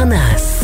פרנס.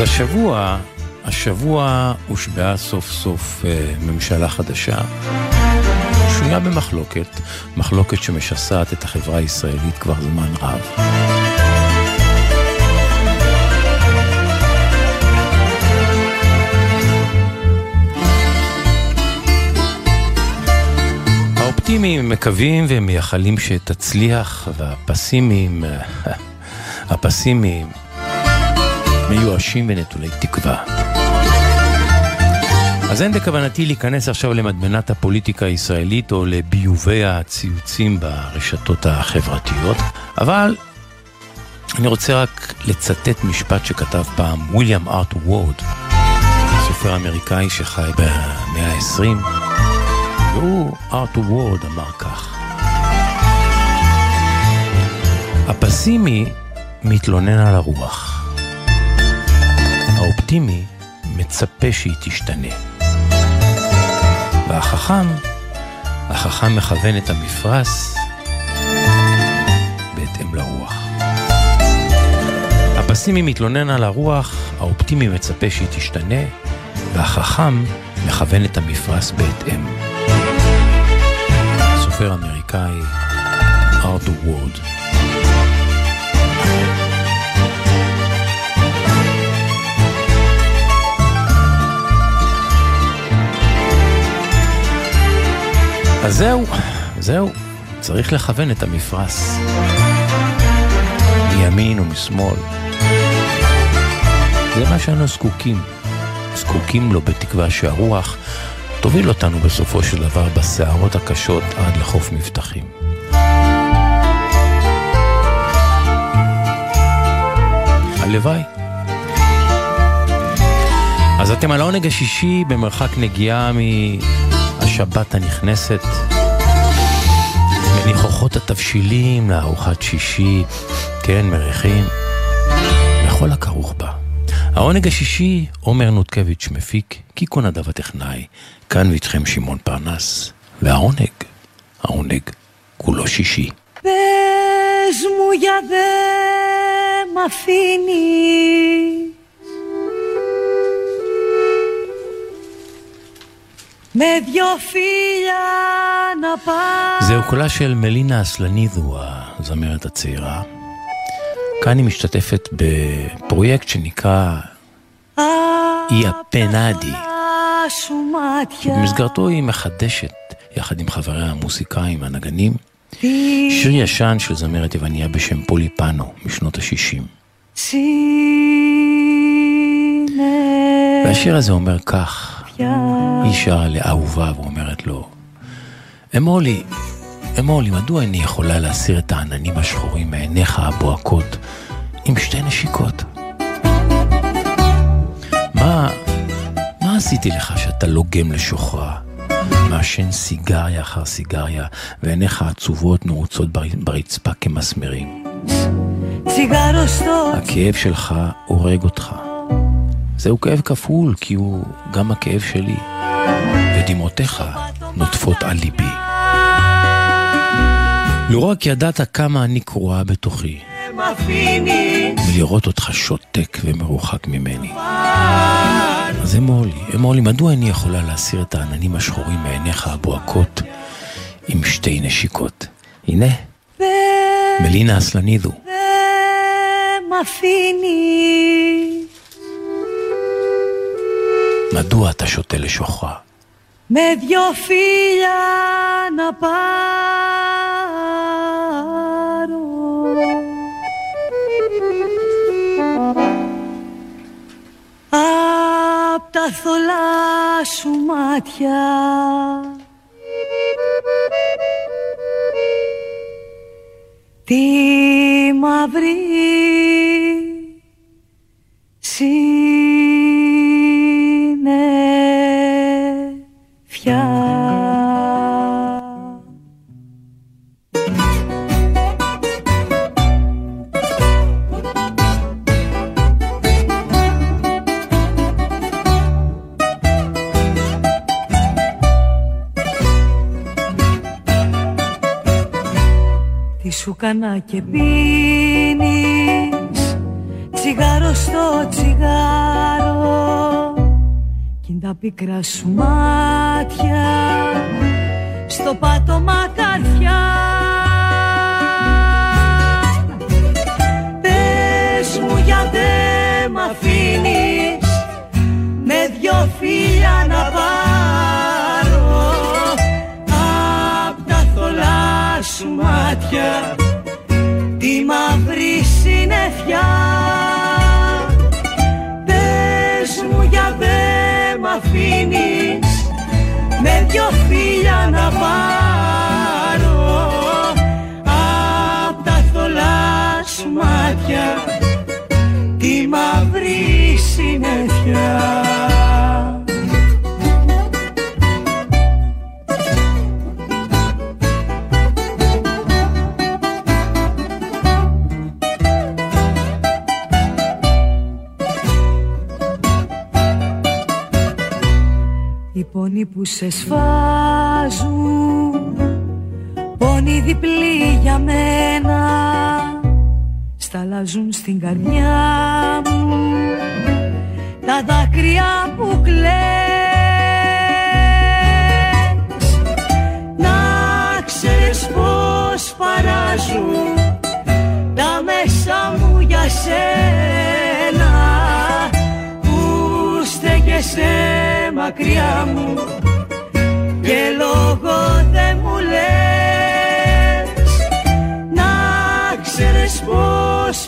השבוע, השבוע הושבעה סוף סוף אה, ממשלה חדשה, שנויה במחלוקת, מחלוקת שמשסעת את החברה הישראלית כבר זמן רב. האופטימיים מקווים ומייחלים שתצליח, והפסימיים, הפסימיים, מיואשים ונטולי תקווה. אז אין בכוונתי להיכנס עכשיו למדמנת הפוליטיקה הישראלית או לביובי הציוצים ברשתות החברתיות, אבל אני רוצה רק לצטט משפט שכתב פעם וויליאם ארט וורד, סופר אמריקאי שחי במאה ה-20, והוא, ארט וורד, אמר כך: הפסימי מתלונן על הרוח. האופטימי מצפה שהיא תשתנה. והחכם, החכם מכוון את המפרש בהתאם לרוח. הפסימי מתלונן על הרוח, האופטימי מצפה שהיא תשתנה, והחכם מכוון את המפרש בהתאם. סופר אמריקאי ארתור וורד אז זהו, זהו, צריך לכוון את המפרש. מימין ומשמאל. זה מה שאנו זקוקים. זקוקים לו בתקווה שהרוח תוביל אותנו בסופו של דבר בסערות הקשות עד לחוף מבטחים. הלוואי. אז אתם על העונג השישי במרחק נגיעה מ... השבת הנכנסת, מניחוחות התבשילים לארוחת שישי, כן, מריחים, וכל הכרוך בה. העונג השישי, עומר נותקביץ' מפיק, קיקו נדב הטכנאי, כאן ואיתכם שמעון פרנס, והעונג, העונג, כולו שישי. פס μου για δε זהו קולה של מלינה אסלנידו, הזמרת הצעירה. כאן היא משתתפת בפרויקט שנקרא איה פנאדי, שבמסגרתו היא מחדשת, יחד עם חבריה המוסיקאים והנגנים, שיר ישן של זמרת יווניה בשם פוליפנו, משנות ה-60. והשיר הזה אומר כך, היא שרה לאהובה ואומרת לו, אמור לי, אמולי, מדוע איני יכולה להסיר את העננים השחורים מעיניך הבוהקות עם שתי נשיקות? מה, מה עשיתי לך שאתה לוגם לשוחרה? מעשן סיגריה אחר סיגריה, ועיניך עצובות נעוצות ברצפה כמסמרים. הכאב שלך הורג אותך. זהו כאב כפול, כי הוא גם הכאב שלי, ודמעותיך נוטפות על ליבי. לו רק ידעת כמה אני קרועה בתוכי, מלראות אותך שותק ומרוחק ממני. אז אמור לי, אמור לי, מדוע אני יכולה להסיר את העננים השחורים מעיניך הבוהקות עם שתי נשיקות? הנה, מלינה אסלנידו. מדוע אתה שותה לשוחרה? με δυο φίλια να πάρω απ' τα θολά σου μάτια τη μαύρη κάνα και πίνεις. Τσιγάρο στο τσιγάρο κι τα πικρά σου μάτια. Στο πάτωμα καρδιά πόνοι που σε σφάζουν Πόνοι διπλή για μένα Σταλάζουν στην καρδιά μου. Τα δάκρυα που κλαις Να ξέρεις πως παράζουν Τα μέσα μου για σένα Που στέκεσαι μακριά μου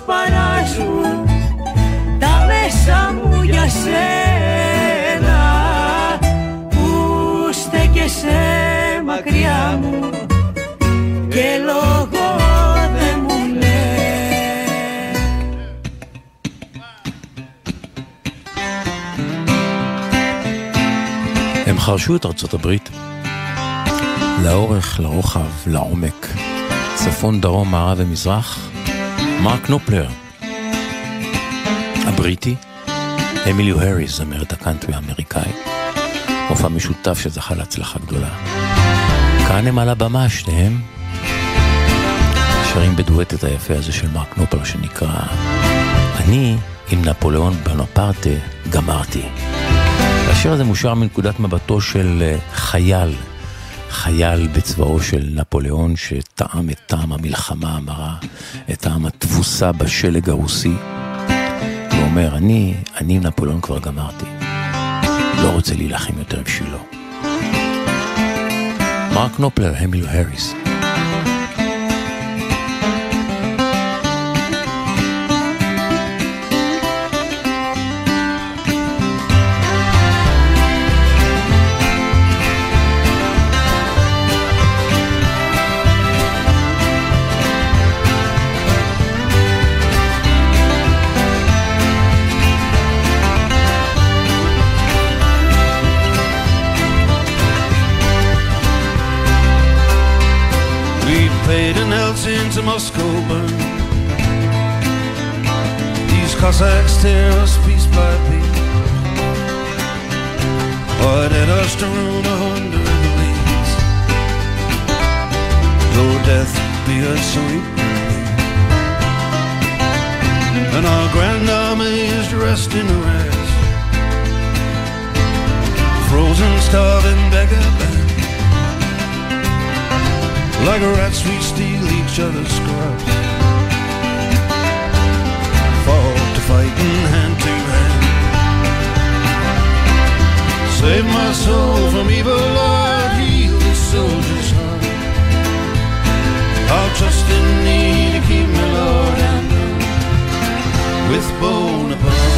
παράζουν τα μέσα μου για σένα που στέκεσαι μακριά μου και λόγο חרשו את ארצות הברית לאורך, לרוחב, לעומק, צפון, דרום, מערב ומזרח, מרק נופלר, הבריטי, אמיליו האריס, זמרת הקאנטרי האמריקאי, מופע משותף שזכה להצלחה גדולה. כאן הם על הבמה, שניהם שרים בדואט את היפה הזה של מרק נופלר שנקרא אני עם נפוליאון בנפרטה גמרתי. השיר הזה מושר מנקודת מבטו של אה, חייל, חייל בצבאו של נפוליאון שטעם את טעם המלחמה המרה, את טעם התבוסה בשלג הרוסי. הוא אומר, אני, אני נפוליאון כבר גמרתי, לא רוצה להילחם יותר בשבילו. מרק נופלר, המילו הריס. To Moscow burn. These Cossacks tear us piece by piece. Or let us to ruin under the leaves. Though death be a sweet And our grand army is dressed in rags. Frozen, starving beggar. Like rats we steal each other's scraps Fall to fighting hand to hand. Save my soul from evil, Lord, heal the soldier's heart. I'll trust in thee to keep me, Lord, and with Bonaparte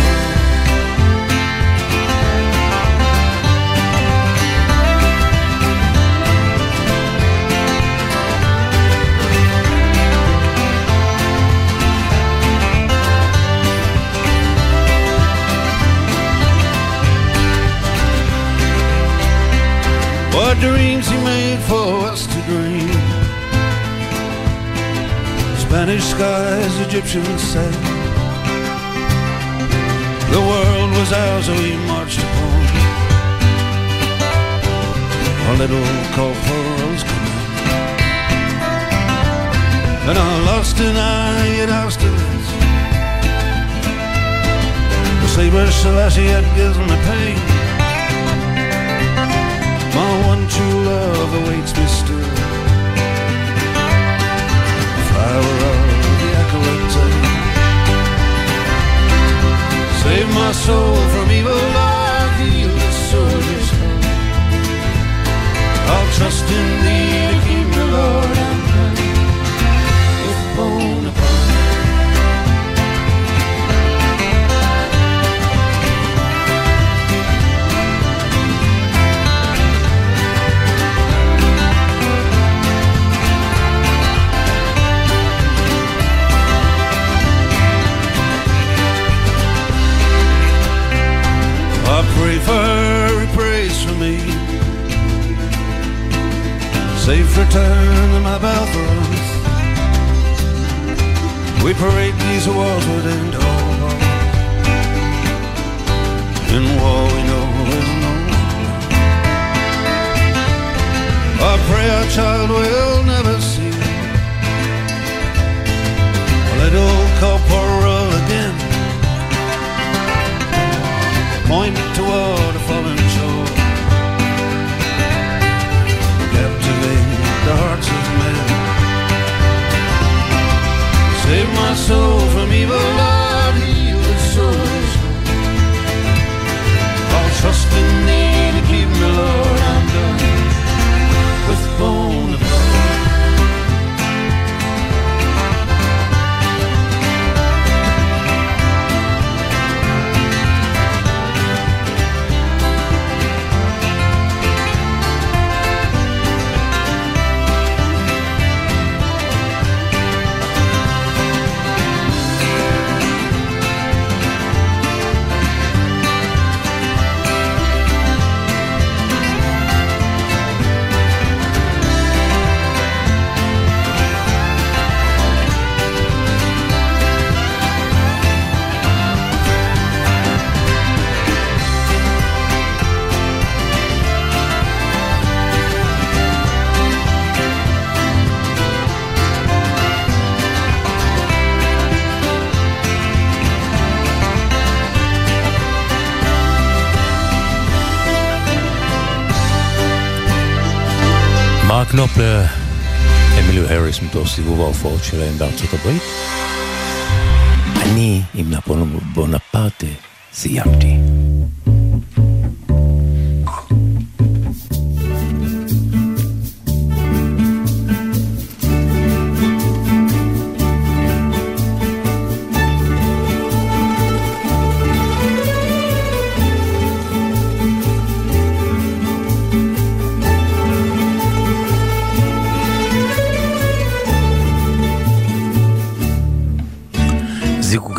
What dreams he made for us to dream. Spanish skies, Egyptian sand. The world was ours and we marched upon. A little corporal's command And I lost an eye at Austerlitz The saber Selassie had given me pain love awaits me still. Flower of the acolyte. Save my soul from evil, heal the soldier's heart. I'll trust in thee to keep me, Lord, מרק נופלר, אמיליו האריס מתוך סיבוב ההופעות שלהם בארצות הברית. אני עם נפולון בונפרטה סיימתי.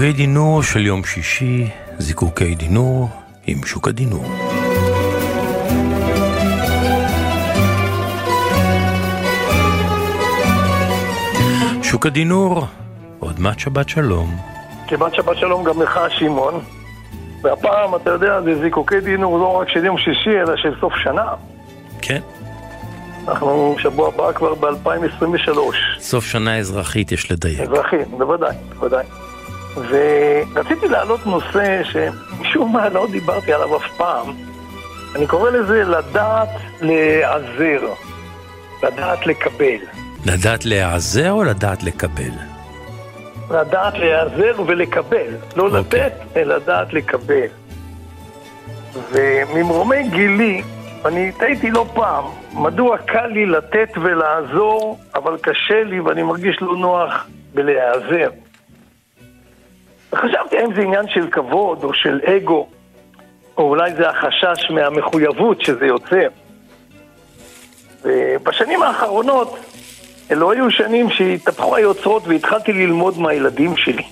זיקוקי דינור של יום שישי, זיקוקי דינור עם שוק הדינור. שוק הדינור, עוד מעט שבת שלום. כמעט שבת שלום גם לך, שמעון. והפעם, אתה יודע, זה זיקוקי דינור לא רק של יום שישי, אלא של סוף שנה. כן, אנחנו שבוע הבא כבר ב-2023. סוף שנה אזרחית יש לדייק. אזרחי, בוודאי, בוודאי. ורציתי להעלות נושא שמשום מה לא דיברתי עליו אף פעם. אני קורא לזה לדעת להיעזר, לדעת לקבל. לדעת להיעזר או לדעת לקבל? לדעת להיעזר ולקבל, לא אוקיי. לתת, אלא לדעת לקבל. וממרומי גילי, אני טעיתי לא פעם, מדוע קל לי לתת ולעזור, אבל קשה לי ואני מרגיש לא נוח בלהיעזר. וחשבתי האם זה עניין של כבוד או של אגו, או אולי זה החשש מהמחויבות שזה יוצר. ובשנים האחרונות, אלו היו שנים שהתהפכו היוצרות והתחלתי ללמוד מהילדים שלי.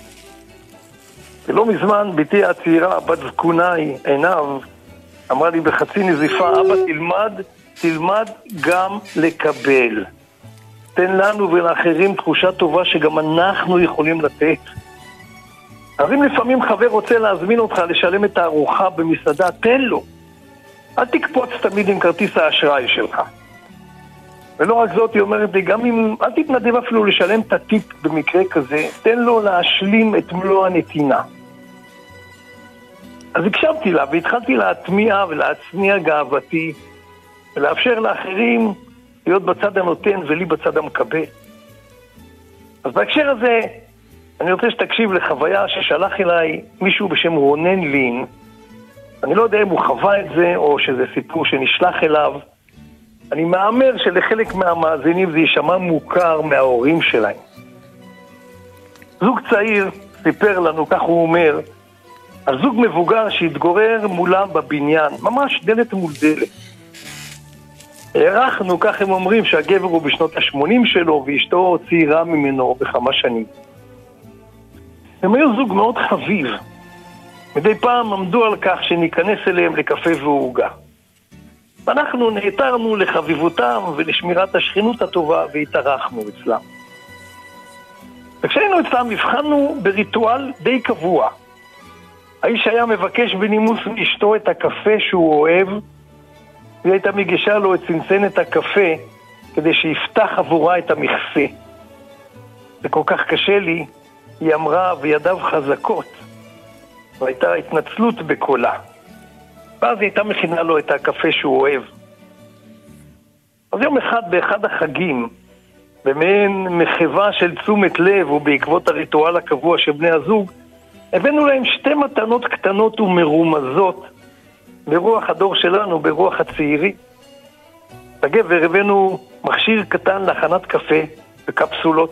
ולא מזמן בתי הצעירה, בת זקוניי, עינב, אמרה לי בחצי נזיפה, אבא תלמד, תלמד גם לקבל. תן לנו ולאחרים תחושה טובה שגם אנחנו יכולים לתת. אז אם לפעמים חבר רוצה להזמין אותך לשלם את הארוחה במסעדה, תן לו. אל תקפוץ תמיד עם כרטיס האשראי שלך. ולא רק זאת, היא אומרת לי, גם אם, אל תתנדב אפילו לשלם את הטיפ במקרה כזה, תן לו להשלים את מלוא הנתינה. אז הקשבתי לה והתחלתי להטמיע ולהצניע גאוותי ולאפשר לאחרים להיות בצד הנותן ולי בצד המקבל. אז בהקשר הזה, אני רוצה שתקשיב לחוויה ששלח אליי מישהו בשם רונן לין. אני לא יודע אם הוא חווה את זה או שזה סיפור שנשלח אליו. אני מהמר שלחלק מהמאזינים זה יישמע מוכר מההורים שלהם. זוג צעיר סיפר לנו, כך הוא אומר, על זוג מבוגר שהתגורר מולם בבניין, ממש דלת מול דלת. הערכנו, כך הם אומרים, שהגבר הוא בשנות ה-80 שלו ואשתו צעירה ממנו בכמה שנים. הם היו זוג מאוד חביב. מדי פעם עמדו על כך שניכנס אליהם לקפה ועוגה. ואנחנו נעתרנו לחביבותם ולשמירת השכנות הטובה והתארחנו אצלם. וכשהיינו אצלם הבחנו בריטואל די קבוע. האיש היה מבקש בנימוס מאשתו את הקפה שהוא אוהב, והיא הייתה מגישה לו את צנצנת הקפה כדי שיפתח עבורה את המכסה. זה כל כך קשה לי, היא אמרה, וידיו חזקות. והייתה התנצלות בקולה. ואז היא הייתה מכינה לו את הקפה שהוא אוהב. אז יום אחד, באחד החגים, במעין מחווה של תשומת לב ובעקבות הריטואל הקבוע של בני הזוג, הבאנו להם שתי מתנות קטנות ומרומזות ברוח הדור שלנו, ברוח הצעירי. לגבר הבאנו מכשיר קטן להכנת קפה בקפסולות,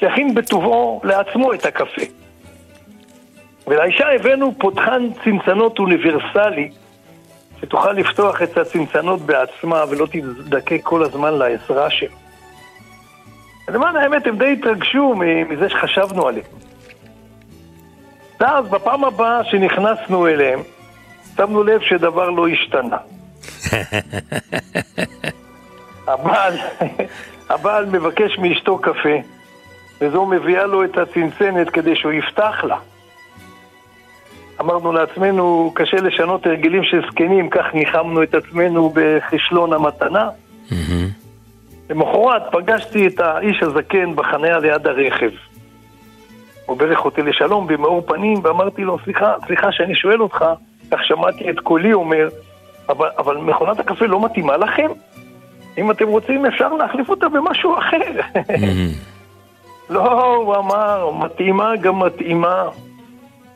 שיכין בטובעו לעצמו את הקפה. ולאישה הבאנו פותחן צנצנות אוניברסלי, שתוכל לפתוח את הצנצנות בעצמה ולא תזדקק כל הזמן לעזרה שלו. למען האמת, הם די התרגשו מזה שחשבנו עליהם. ואז בפעם הבאה שנכנסנו אליהם, שמנו לב שדבר לא השתנה. הבעל, הבעל מבקש מאשתו קפה, וזו מביאה לו את הצנצנת כדי שהוא יפתח לה. אמרנו לעצמנו, קשה לשנות הרגלים של זקנים, כך ניחמנו את עצמנו בכישלון המתנה. למחרת פגשתי את האיש הזקן בחניה ליד הרכב. הוא ברך אותי לשלום במאור פנים, ואמרתי לו, סליחה, סליחה שאני שואל אותך, כך שמעתי את קולי אומר, אבל, אבל מכונת הקפה לא מתאימה לכם? אם אתם רוצים אפשר להחליף אותה במשהו אחר. לא, הוא אמר, מתאימה גם מתאימה.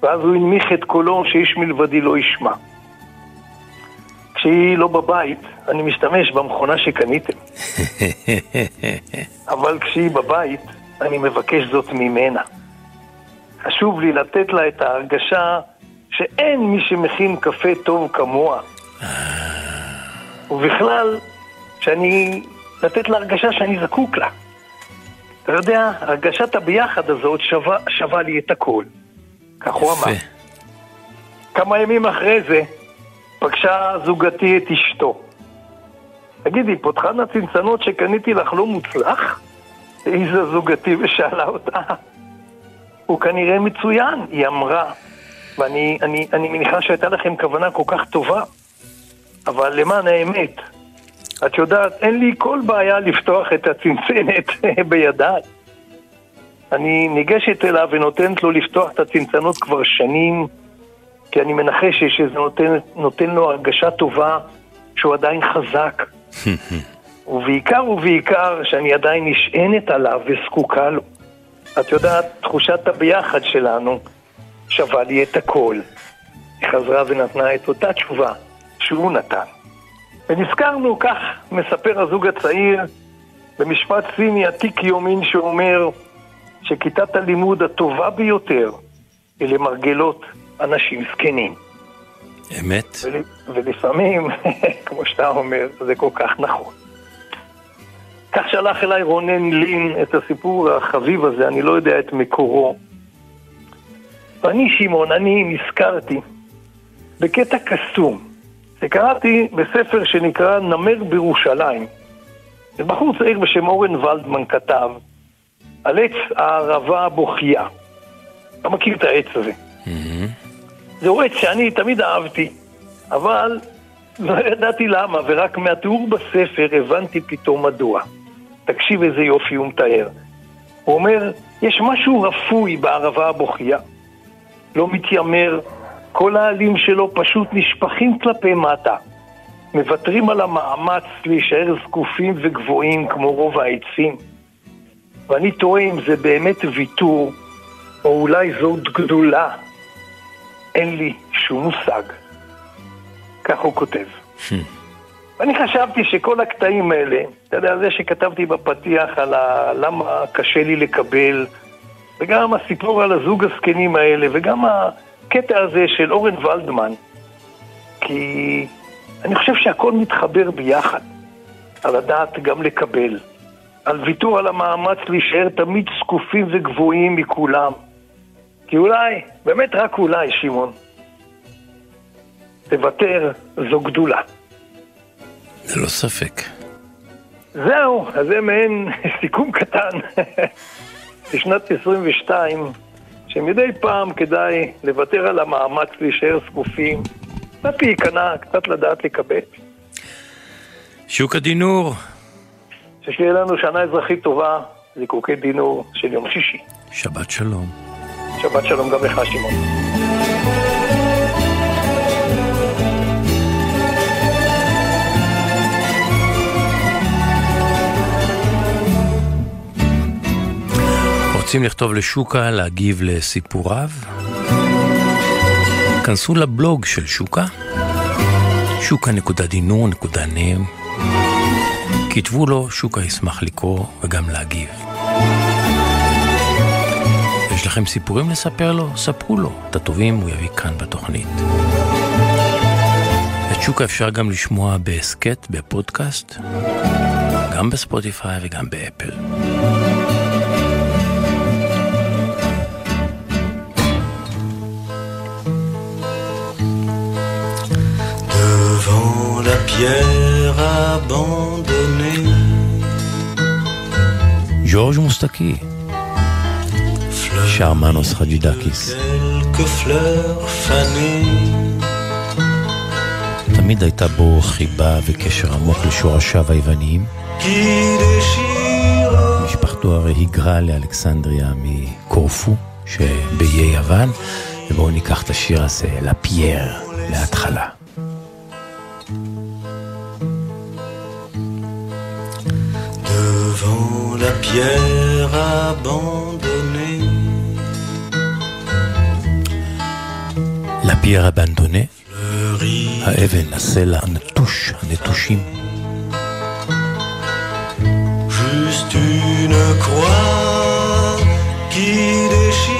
ואז הוא הנמיך את קולו שאיש מלבדי לא ישמע. כשהיא לא בבית, אני משתמש במכונה שקניתם. אבל כשהיא בבית, אני מבקש זאת ממנה. חשוב לי לתת לה את ההרגשה שאין מי שמכין קפה טוב כמוה. ובכלל, שאני... לתת לה הרגשה שאני זקוק לה. אתה יודע, הרגשת הביחד הזאת שווה, שווה לי את הכל. כך הוא אמר. כמה ימים אחרי זה, פגשה זוגתי את אשתו. תגידי, פותחן הצנצנות שקניתי לך לא מוצלח? העיזה זוגתי ושאלה אותה, הוא כנראה מצוין, היא אמרה. ואני אני, אני מניחה שהייתה לכם כוונה כל כך טובה, אבל למען האמת, את יודעת, אין לי כל בעיה לפתוח את הצנצנת בידיי. אני ניגשת אליו ונותנת לו לפתוח את הצנצנות כבר שנים, כי אני מנחש שזה נותן, נותן לו הרגשה טובה שהוא עדיין חזק. ובעיקר ובעיקר שאני עדיין נשענת עליו וזקוקה לו. את יודעת, תחושת הביחד שלנו שווה לי את הכל. היא חזרה ונתנה את אותה תשובה שהוא נתן. ונזכרנו, כך מספר הזוג הצעיר, במשפט סיני עתיק יומין שאומר שכיתת הלימוד הטובה ביותר היא למרגלות אנשים זקנים. אמת. ול, ולפעמים, כמו שאתה אומר, זה כל כך נכון. כך שלח אליי רונן לין את הסיפור החביב הזה, אני לא יודע את מקורו. ואני, שמעון, אני נזכרתי בקטע קסום שקראתי בספר שנקרא נמר בירושלים. בחור צעיר בשם אורן ולדמן כתב על עץ הערבה הבוכייה. אתה מכיר את העץ הזה. זהו עץ שאני תמיד אהבתי, אבל לא ידעתי למה, ורק מהתיאור בספר הבנתי פתאום מדוע. תקשיב איזה יופי הוא מתאר. הוא אומר, יש משהו רפוי בערבה הבוכייה. לא מתיימר, כל העלים שלו פשוט נשפכים כלפי מטה. מוותרים על המאמץ להישאר זקופים וגבוהים כמו רוב העצים. ואני תוהה אם זה באמת ויתור, או אולי זאת גדולה. אין לי שום מושג. כך הוא כותב. ואני חשבתי שכל הקטעים האלה, אתה יודע, זה שכתבתי בפתיח על ה... למה קשה לי לקבל, וגם הסיפור על הזוג הזקנים האלה, וגם הקטע הזה של אורן ולדמן, כי אני חושב שהכל מתחבר ביחד, על הדעת גם לקבל, על ויתור על המאמץ להישאר תמיד זקופים וגבוהים מכולם. כי אולי, באמת רק אולי, שמעון, תוותר, זו גדולה. ללא ספק. זהו, אז זה מעין סיכום קטן לשנת 22, שמדי פעם כדאי לוותר על המאמץ להישאר זקופים, קצת להיכנע, קצת לדעת לקבל. שוק הדינור, ששיהיה לנו שנה אזרחית טובה, זיקוקי דינור של יום שישי. שבת שלום. שבת שלום גם לך, שמעון. רוצים לכתוב לשוקה, להגיב לסיפוריו? כנסו לבלוג של שוקה, שוקה.דינור.נם כתבו לו, שוקה ישמח לקרוא וגם להגיב. יש לכם סיפורים לספר לו? ספרו לו. את הטובים הוא יביא כאן בתוכנית. את שוקה אפשר גם לשמוע בהסכת, בפודקאסט, גם בספוטיפיי וגם באפל. Devant la pierre abandonnée, ג'ורג' מוסטקי, שר מנוס חג'ידקיס. quelques fleurs fanées. תמיד הייתה בו חיבה וקשר עמוק לשורשיו היווניים. משפחתו הרי היגרה לאלכסנדריה מקורפו שבאיי יוון, ובואו ניקח את השיר הזה, לפייר, להתחלה. la pierre abandonnée. לפייר הבנדונה, Fleurie האבן, הסלע, הנטוש, הנטושים. juste une croix qui déchire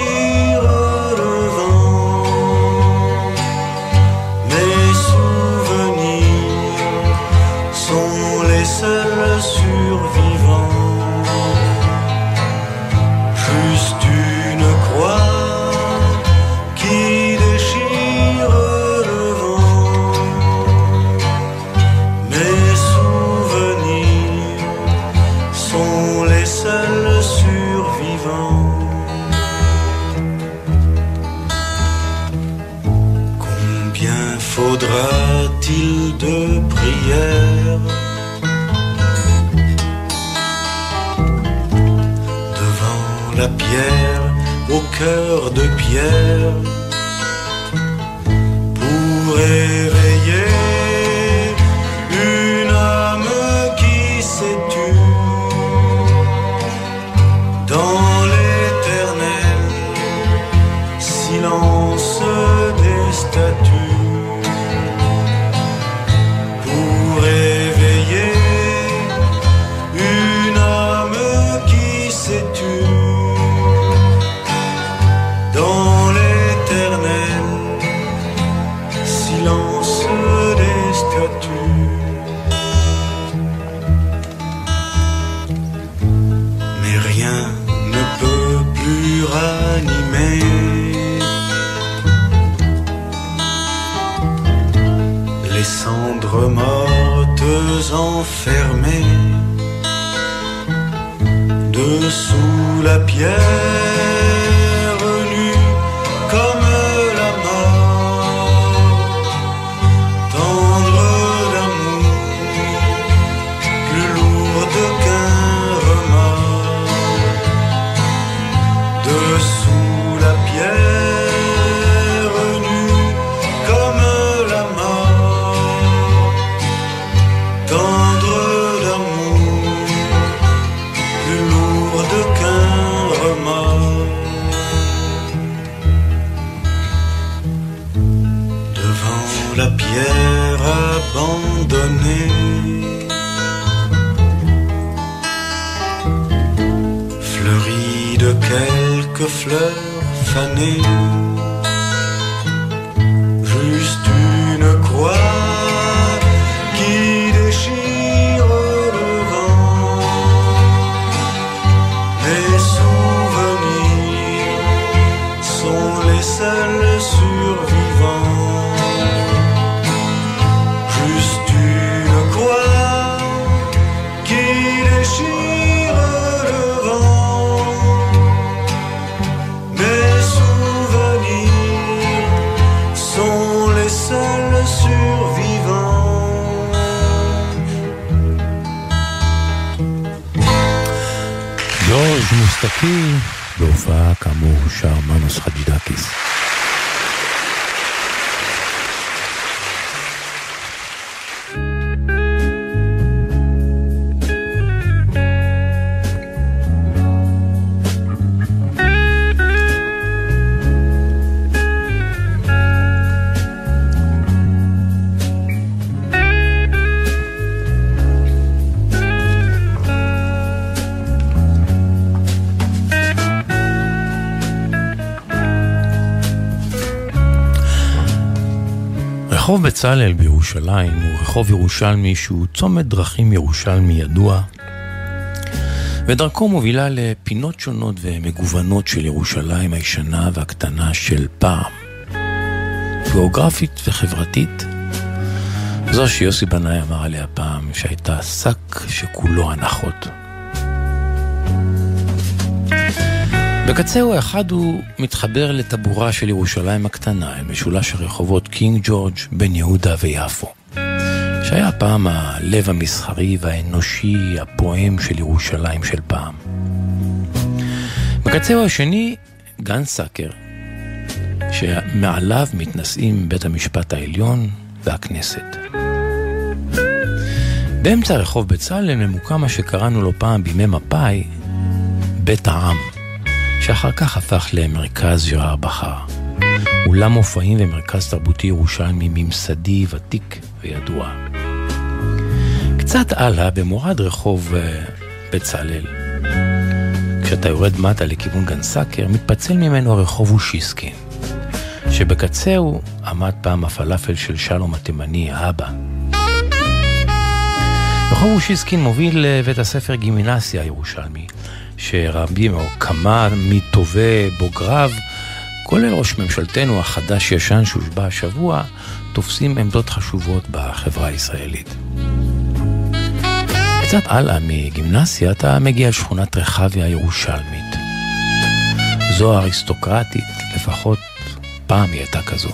רחוב בצלאל בירושלים הוא רחוב ירושלמי שהוא צומת דרכים ירושלמי ידוע, ודרכו מובילה לפינות שונות ומגוונות של ירושלים הישנה והקטנה של פעם. גיאוגרפית וחברתית, זו שיוסי בנאי אמר עליה פעם, שהייתה שק שכולו הנחות. בקצהו האחד הוא מתחבר לטבורה של ירושלים הקטנה, אל משולש הרחובות קינג ג'ורג', בן יהודה ויפו, שהיה פעם הלב המסחרי והאנושי הפועם של ירושלים של פעם. בקצהו השני, גן סאקר, שמעליו מתנשאים בית המשפט העליון והכנסת. באמצע רחוב בצלאל ממוקם מה שקראנו לו פעם בימי מפא"י, בית העם. שאחר כך הפך למרכז ז'רר בחר. אולם מופעים ומרכז תרבותי ירושלמי ממסדי, ותיק וידוע. קצת הלאה, במורד רחוב אה, בצלאל, כשאתה יורד מטה לכיוון גן סאקר, מתפצל ממנו הרחוב אוסישקין, שבקצהו עמד פעם הפלאפל של שלום התימני, האבא. רחוב אוסישקין מוביל לבית הספר גימנסיה הירושלמי, שרבים או כמה מטובי בוגריו, כולל ראש ממשלתנו החדש-ישן שהושבע השבוע, תופסים עמדות חשובות בחברה הישראלית. קצת הלאה מגימנסיה אתה מגיע לשכונת רחביה הירושלמית. זו אריסטוקרטית, לפחות פעם היא הייתה כזו.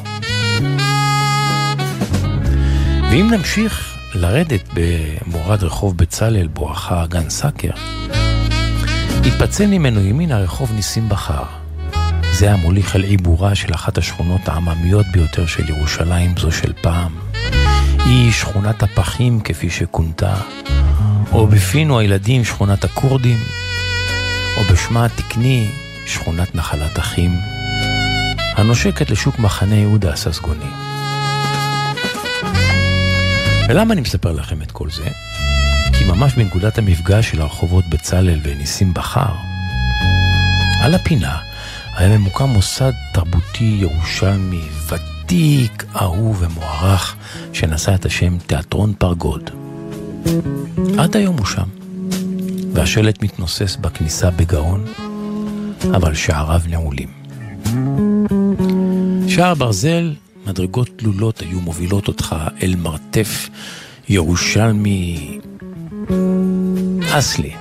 ואם נמשיך לרדת במורד רחוב בצלאל בואכה גן סאקר, התפצל ממנו ימינה רחוב ניסים בכר. זה המוליך אל עיבורה של אחת השכונות העממיות ביותר של ירושלים, זו של פעם. היא שכונת הפחים כפי שכונתה, או בפינו הילדים שכונת הכורדים, או בשמה התקני שכונת נחלת אחים, הנושקת לשוק מחנה יהודה הססגוני. ולמה אני מספר לכם את כל זה? כי ממש בנקודת המפגש של הרחובות בצלאל וניסים בכר, על הפינה היה ממוקם מוסד תרבותי ירושלמי ותיק, אהוב ומוערך, שנשא את השם תיאטרון פרגוד. עד היום הוא שם, והשלט מתנוסס בכניסה בגאון, אבל שעריו נעולים. שער ברזל, מדרגות תלולות היו מובילות אותך אל מרתף ירושלמי אסלי,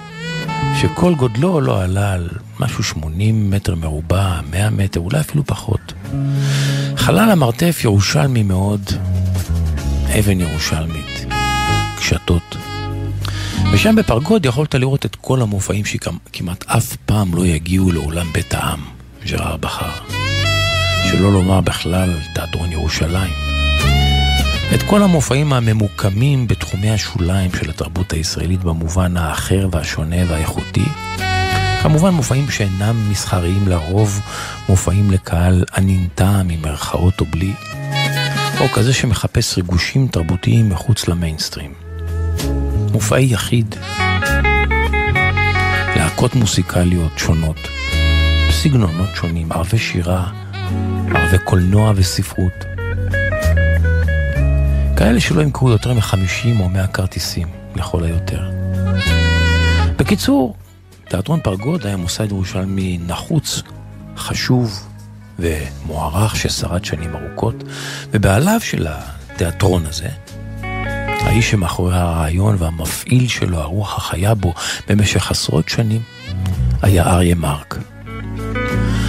שכל גודלו לא עלה על משהו 80 מטר מרובע, 100 מטר, אולי אפילו פחות. חלל המרתף ירושלמי מאוד, אבן ירושלמית, קשתות. ושם בפרגוד יכולת לראות את כל המופעים שכמעט אף פעם לא יגיעו לאולם בית העם, ז'רר בחר. שלא לומר בכלל תיאטרון ירושלים. את כל המופעים הממוקמים בתחומי השוליים של התרבות הישראלית במובן האחר והשונה והאיכותי. כמובן מופעים שאינם מסחריים לרוב, מופעים לקהל ענינתה ממרכאות או בלי, או כזה שמחפש ריגושים תרבותיים מחוץ למיינסטרים. מופעי יחיד, להקות מוסיקליות שונות, סגנונות שונים, ערבי שירה, ערבי קולנוע וספרות. כאלה שלא ימכרו יותר מ-50 או 100 כרטיסים, לכל היותר. בקיצור, תיאטרון פרגוד היה מוסד ירושלמי נחוץ, חשוב ומוערך ששרד שנים ארוכות, ובעליו של התיאטרון הזה, האיש שמאחורי הרעיון והמפעיל שלו, הרוח החיה בו במשך עשרות שנים, היה אריה מרק.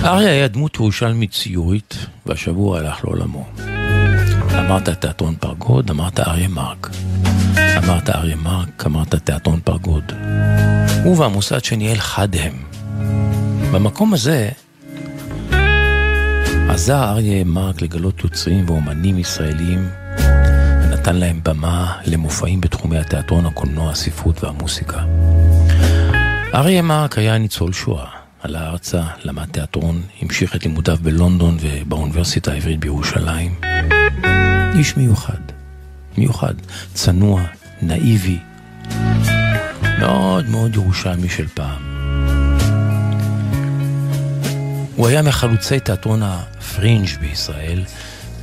אריה היה דמות ירושלמית ציורית, והשבוע הלך לעולמו. אמרת תיאטרון פרגוד, אמרת אריה מרק. אמרת אריה מרק, אמרת תיאטרון פרגוד. הוא והמוסד שניהל חד הם. במקום הזה עזר אריה מרק לגלות יוצרים ואומנים ישראלים ונתן להם במה למופעים בתחומי התיאטרון, הקולנוע, הספרות והמוסיקה. אריה מרק היה ניצול שואה. עלה ארצה, למד תיאטרון, המשיך את לימודיו בלונדון ובאוניברסיטה העברית בירושלים. איש מיוחד, מיוחד, צנוע, נאיבי, מאוד מאוד ירושלמי של פעם. הוא היה מחלוצי תיאטרון הפרינג' בישראל,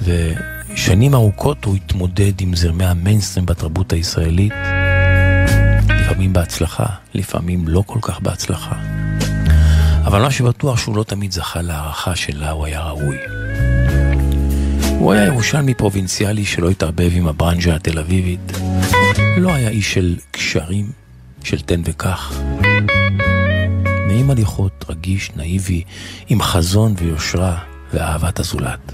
ושנים ארוכות הוא התמודד עם זרמי המיינסטרים בתרבות הישראלית, לפעמים בהצלחה, לפעמים לא כל כך בהצלחה. אבל מה שבטוח שהוא לא תמיד זכה להערכה שלה הוא היה ראוי. הוא היה ירושלמי פרובינציאלי שלא התערבב עם הברנז'ה התל אביבית. לא היה איש של קשרים, של תן וקח. נעים הליכות, רגיש, נאיבי, עם חזון ויושרה ואהבת הזולת.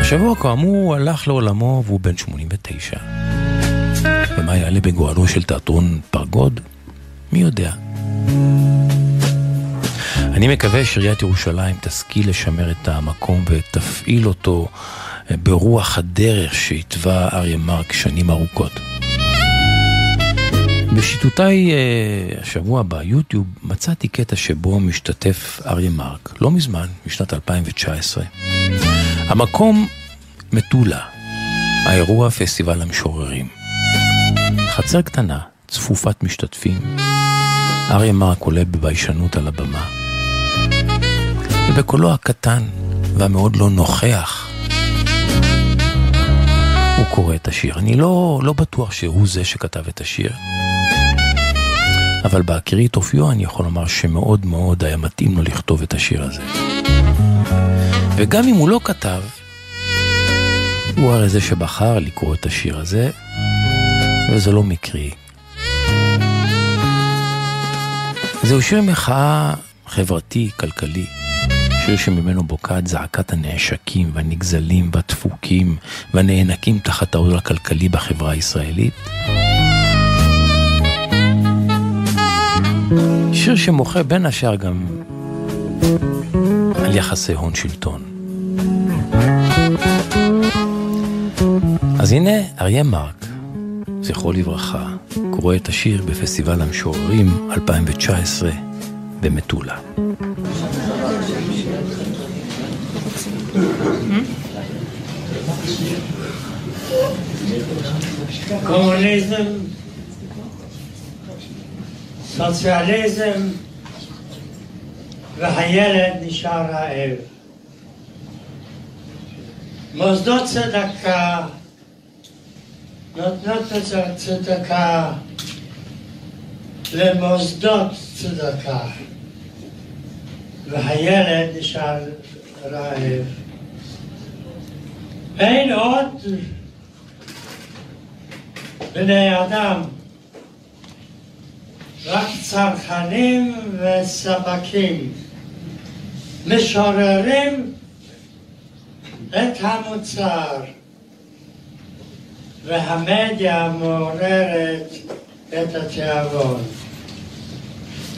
השבוע כאמור הלך לעולמו והוא בן 89. ומה יעלה בגורלו של תיאטרון פרגוד? מי יודע. אני מקווה שעיריית ירושלים תשכיל לשמר את המקום ותפעיל אותו אה, ברוח הדרך שהתווה אריה מרק שנים ארוכות. בשיטוטיי אה, השבוע ביוטיוב מצאתי קטע שבו משתתף אריה מרק, לא מזמן, משנת 2019. המקום מטולה, האירוע פסטיבל המשוררים. חצר קטנה, צפופת משתתפים. אריה מרק עולה בביישנות על הבמה. ובקולו הקטן והמאוד לא נוכח, הוא קורא את השיר. אני לא, לא בטוח שהוא זה שכתב את השיר, אבל בהכירי את אופיו אני יכול לומר שמאוד מאוד היה מתאים לו לכתוב את השיר הזה. וגם אם הוא לא כתב, הוא הרי זה שבחר לקרוא את השיר הזה, וזה לא מקרי. זהו שיר מחאה חברתי, כלכלי, שיר שממנו בוקעת זעקת הנעשקים והנגזלים והדפוקים והנאנקים תחת העול הכלכלי בחברה הישראלית. שיר שמוחה בין השאר גם על יחסי הון שלטון. אז הנה אריה מרק, זכרו לברכה, קורא את השיר בפסטיבל המשוררים 2019 במטולה. קומוניזם, סוציאליזם, והילד נשאר רעב. מוסדות צדקה נותנות את הצדקה למוסדות צדקה, והילד נשאר רעב. אין עוד בני אדם, רק צרכנים וספקים, משוררים את המוצר, והמדיה מעוררת את התיאבון,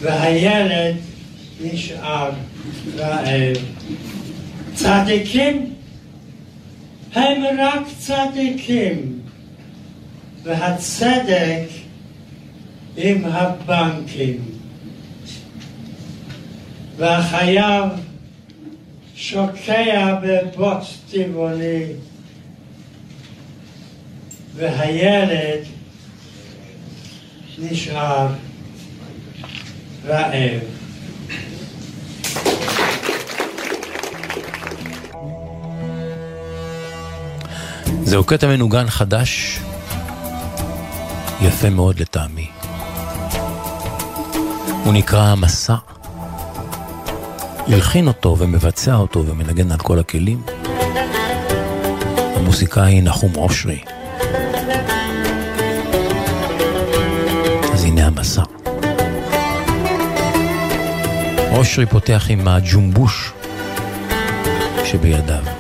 והילד נשאר רעב. צדיקים הם רק צדיקים, והצדק עם הבנקים. והחייב שוקע בבוט טבעוני, והילד נשאר רעב. זהו קטע מנוגן חדש, יפה מאוד לטעמי. הוא נקרא המסע. הלחין אותו ומבצע אותו ומנגן על כל הכלים. המוסיקאי נחום אושרי. אז הנה המסע. אושרי פותח עם הג'ומבוש שבידיו.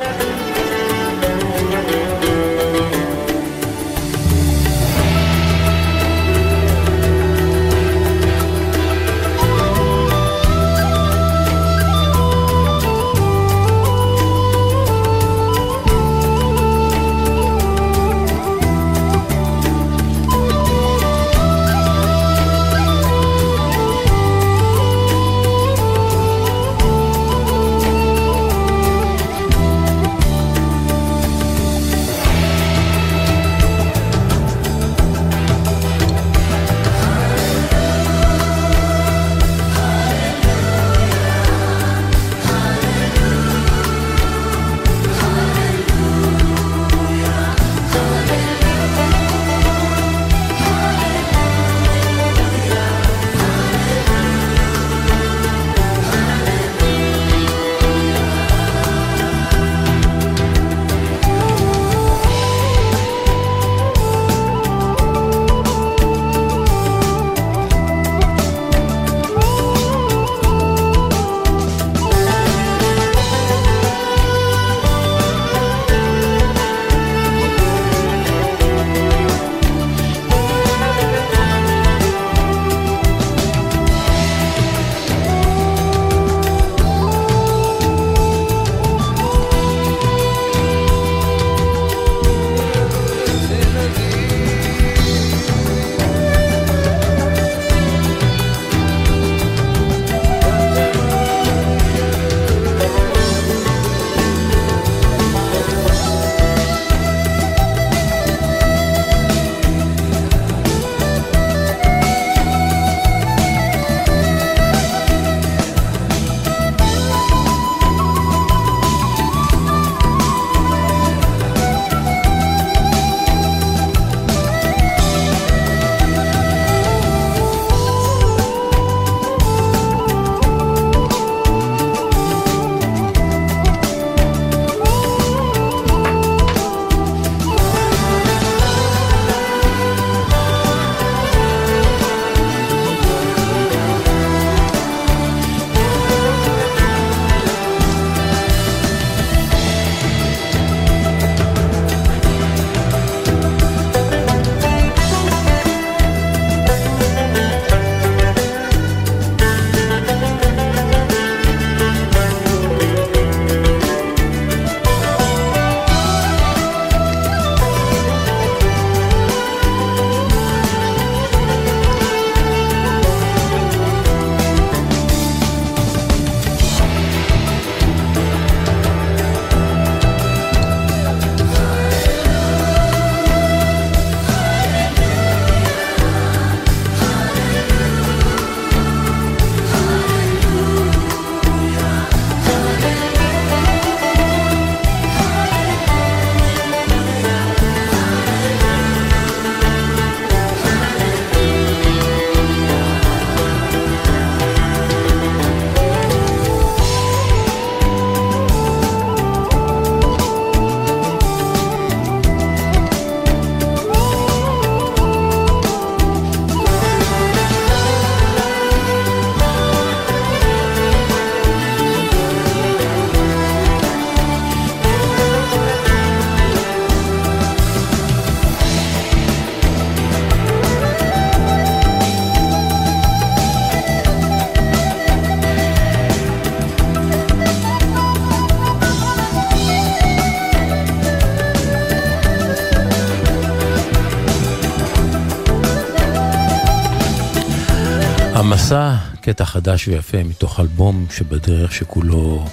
קטע חדש ויפה מתוך אלבום שבדרך שכולו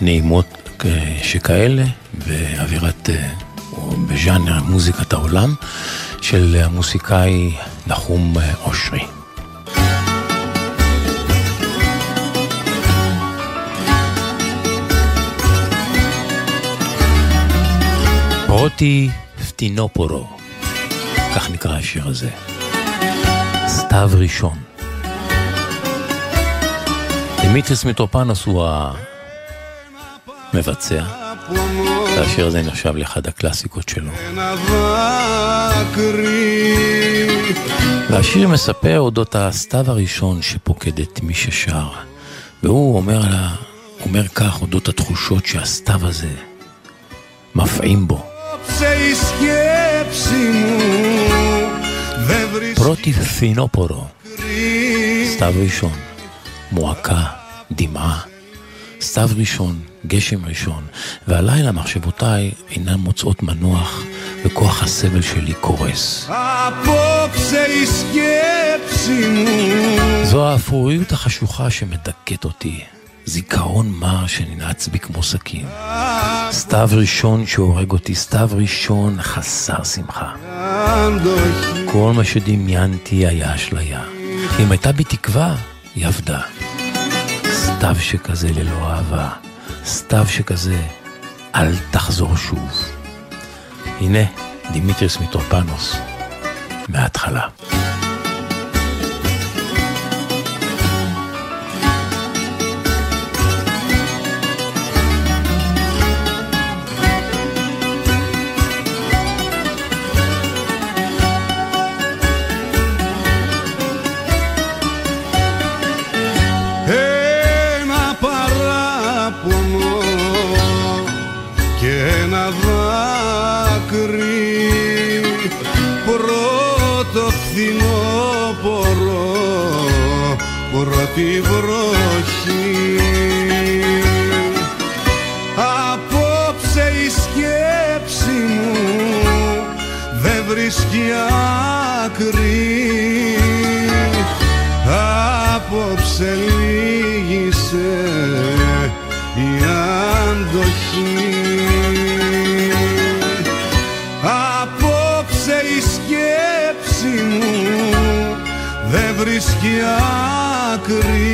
נעימות אה, שכאלה, באווירת, אה, או בז'אנר מוזיקת העולם, של המוסיקאי נחום אה, אושרי. פרוטי פטינופורו, כך נקרא השיר הזה. סתיו ראשון. דמיטריס מיטרופנוס הוא המבצע, והשיר הזה נחשב לאחד הקלאסיקות שלו. והשיר מספר אודות הסתיו הראשון שפוקד את מי ששר, והוא אומר, לה, אומר כך אודות התחושות שהסתיו הזה מפעים בו. פרוטי פינופורו, סתיו ראשון, מועקה, דמעה, סתיו ראשון, גשם ראשון, והלילה מחשבותיי אינן מוצאות מנוח, וכוח הסבל שלי קורס. זו האפוריות החשוכה שמדכאת אותי, זיכרון מר שננעץ בי כמו סכין. סתיו ראשון שהורג אותי, סתיו ראשון חסר שמחה. כל מה שדמיינתי היה אשליה. אם הייתה בי תקווה, היא אבדה. סתיו שכזה ללא אהבה, סתיו שכזה, אל תחזור שוב. הנה, דימיטריס מיטרופנוס, מההתחלה. Πρώτη βροχή. Απόψε η σκέψη μου δεν βρίσκει άκρη. Απόψε λύγησε η αντοχή. Απόψε η σκέψη μου δεν βρίσκει άκρη Good.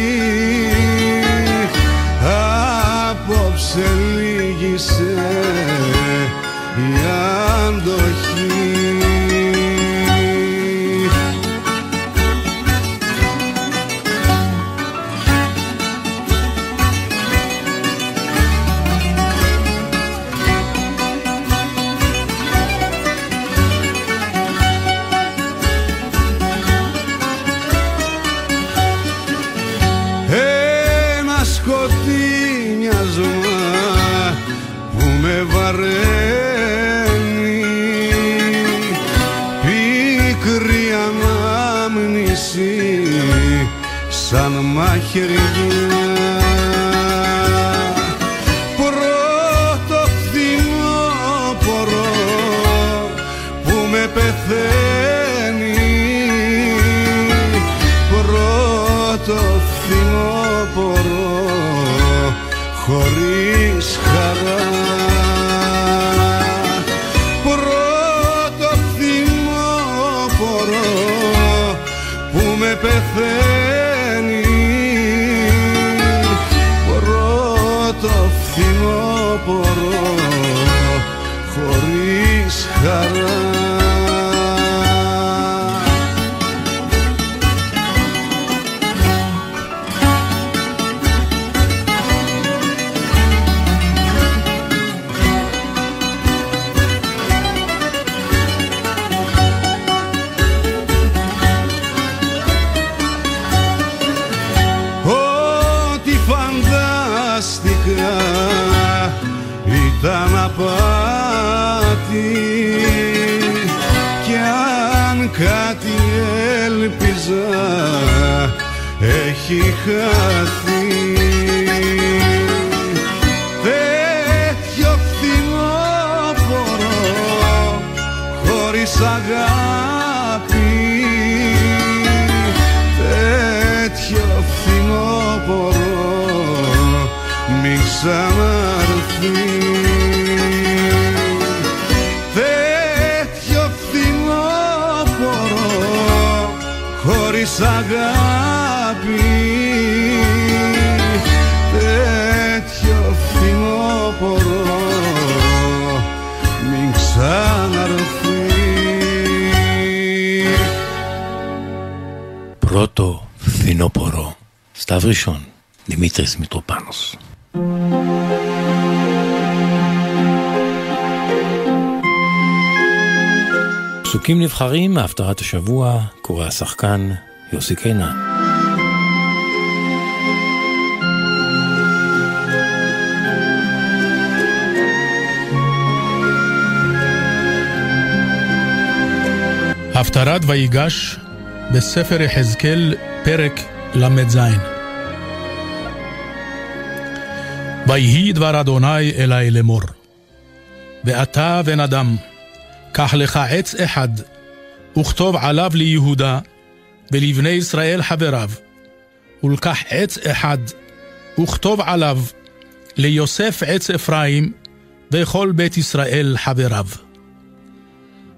χέρι φθινόπωρο χωρίς χαρά dejas סתיו ראשון, דימיטריס מיטרופנוס. פסוקים נבחרים מהפטרת השבוע, קורא השחקן יוסי קינן. הפטרת ויגש בספר יחזקאל, פרק ל"ז. ויהי דבר אדוני אלי לאמור, ואתה בן אדם, קח לך עץ אחד, וכתוב עליו ליהודה, ולבני ישראל חבריו, ולקח עץ אחד, וכתוב עליו ליוסף עץ אפרים, וכל בית ישראל חבריו.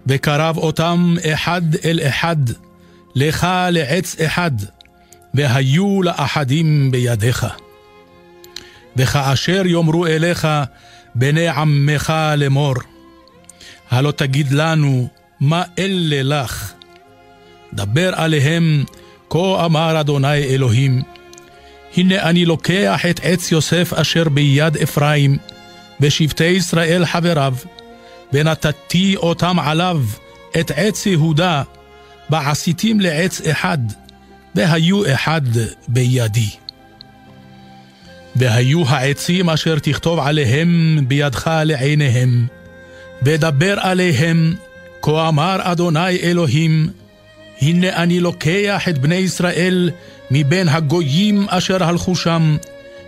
וקרב אותם אחד אל אחד, לך לעץ אחד, והיו לאחדים בידיך. וכאשר יאמרו אליך בני עמך לאמור, הלא תגיד לנו מה אלה לך. דבר עליהם, כה אמר אדוני אלוהים, הנה אני לוקח את עץ יוסף אשר ביד אפרים, ושבטי ישראל חבריו, ונתתי אותם עליו את עץ יהודה, ועשיתים לעץ אחד, והיו אחד בידי. והיו העצים אשר תכתוב עליהם בידך לעיניהם, ודבר עליהם, כה אמר אדוני אלוהים, הנה אני לוקח את בני ישראל מבין הגויים אשר הלכו שם,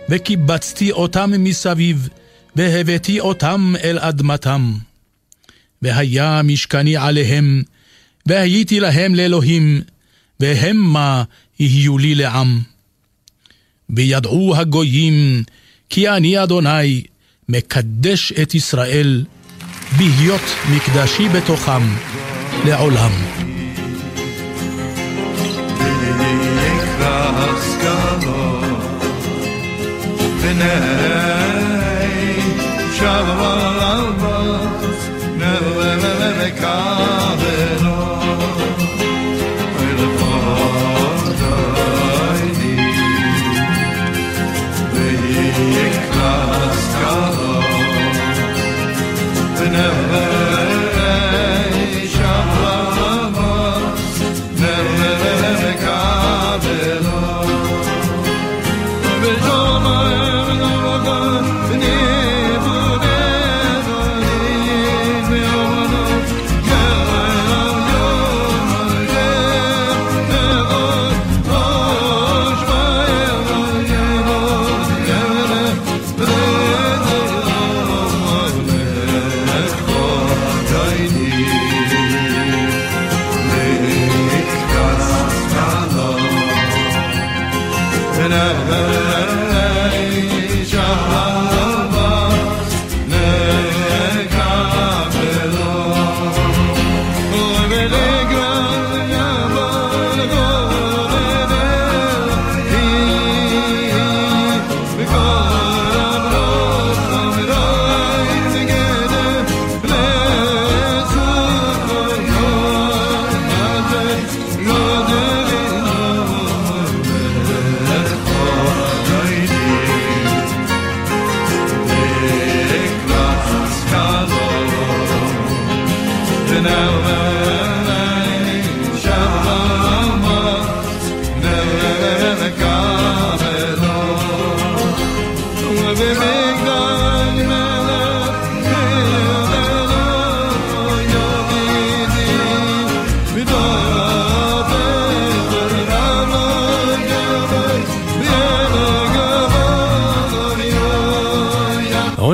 וקיבצתי אותם מסביב, והבאתי אותם אל אדמתם. והיה משכני עליהם, והייתי להם לאלוהים, והמה יהיו לי לעם. וידעו הגויים, כי אני אדוני, מקדש את ישראל, בהיות מקדשי בתוכם לעולם.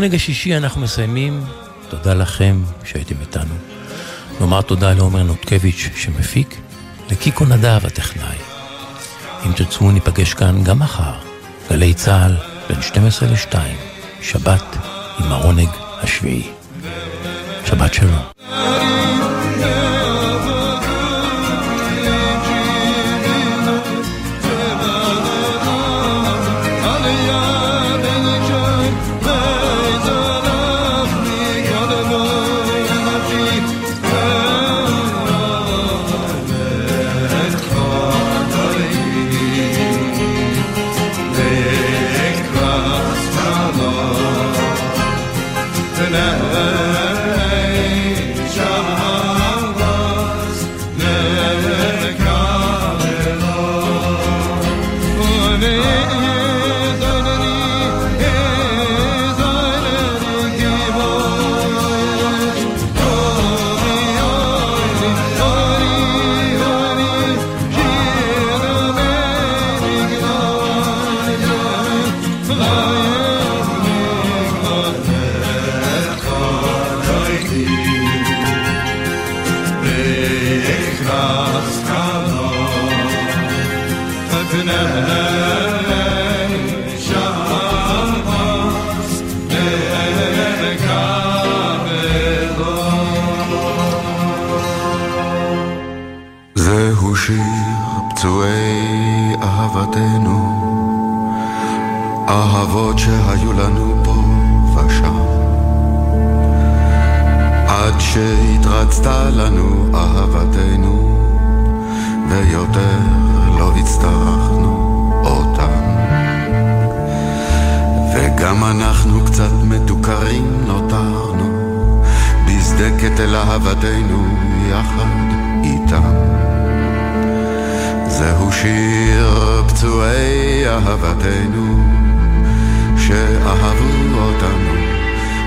בעונג השישי אנחנו מסיימים. תודה לכם שהייתם איתנו. נאמר תודה לעומר נותקביץ' שמפיק, לקיקו נדב הטכנאי. אם תרצו ניפגש כאן גם מחר, גלי צה"ל, בין 12 ל-2, שבת עם העונג השביעי. שבת שלום. זהו שיר פצועי אהבתנו, אהבות שהיו לנו פה ושם. עד שהתרצתה לנו אהבתנו, ויותר לא הצטרכנו אותם. וגם אנחנו קצת מדוכרים נותרנו, בסדקת אל אהבתנו יחד איתם. זהו שיר פצועי אהבתנו, שאהבו אותנו,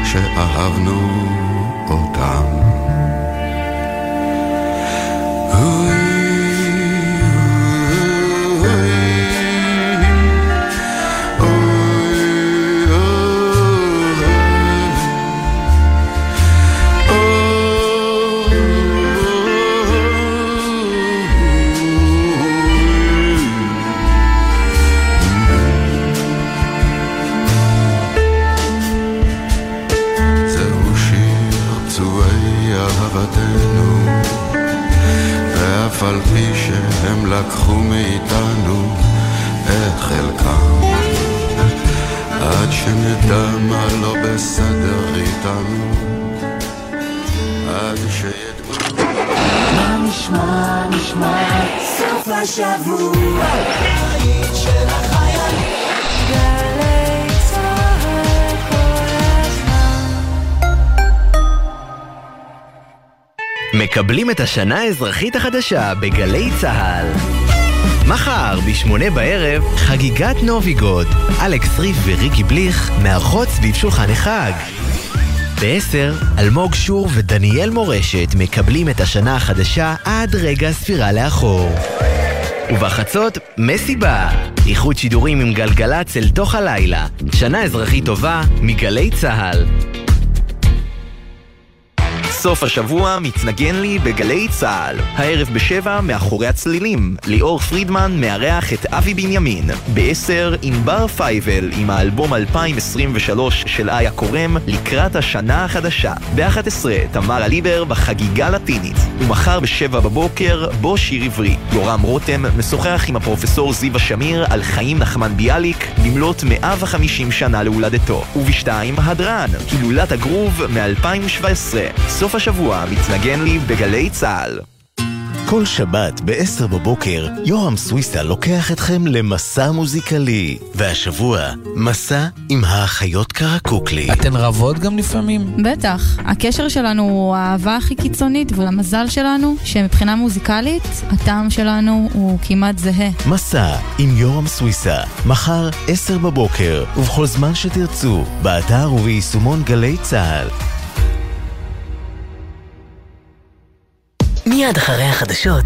שאהבנו אותם. אוי, לקחו מאיתנו את חלקם, עד שנדע מה לא בסדר איתנו, עד שידעו... מה נשמע, נשמע, סוף השבוע, היית של החיילים. גלי צהל כל הזמן. מקבלים את השנה האזרחית החדשה בגלי צה"ל. מחר, בשמונה בערב, חגיגת נוביגוד. אלכס ריף וריקי בליך מארחות סביב שולחן החג. בעשר, אלמוג שור ודניאל מורשת מקבלים את השנה החדשה עד רגע הספירה לאחור. ובחצות, מסיבה. איחוד שידורים עם גלגלצ אל תוך הלילה. שנה אזרחית טובה מגלי צה"ל. סוף השבוע מתנגן לי בגלי צה"ל. הערב בשבע, מאחורי הצלילים. ליאור פרידמן מארח את אבי בנימין. בעשר, ענבר פייבל עם האלבום 2023 של איה קורם לקראת השנה החדשה. ב-11, תמרה ליבר בחגיגה לטינית. ומחר בשבע בבוקר, בו שיר עברי. יורם רותם משוחח עם הפרופסור זיווה שמיר על חיים נחמן ביאליק במלאת 150 שנה להולדתו. ובשתיים, הדרן, הילולת הגרוב מ-2017. סוף השבוע מתנגן לי בגלי צה"ל. כל שבת ב-10 בבוקר, יורם סוויסה לוקח אתכם למסע מוזיקלי. והשבוע, מסע עם האחיות קרקוקלי. אתן רבות גם לפעמים? בטח. הקשר שלנו הוא האהבה הכי קיצונית, והמזל שלנו, שמבחינה מוזיקלית, הטעם שלנו הוא כמעט זהה. מסע עם יורם סוויסה, מחר 10 בבוקר, ובכל זמן שתרצו, באתר וביישומון גלי צה"ל. מיד אחרי החדשות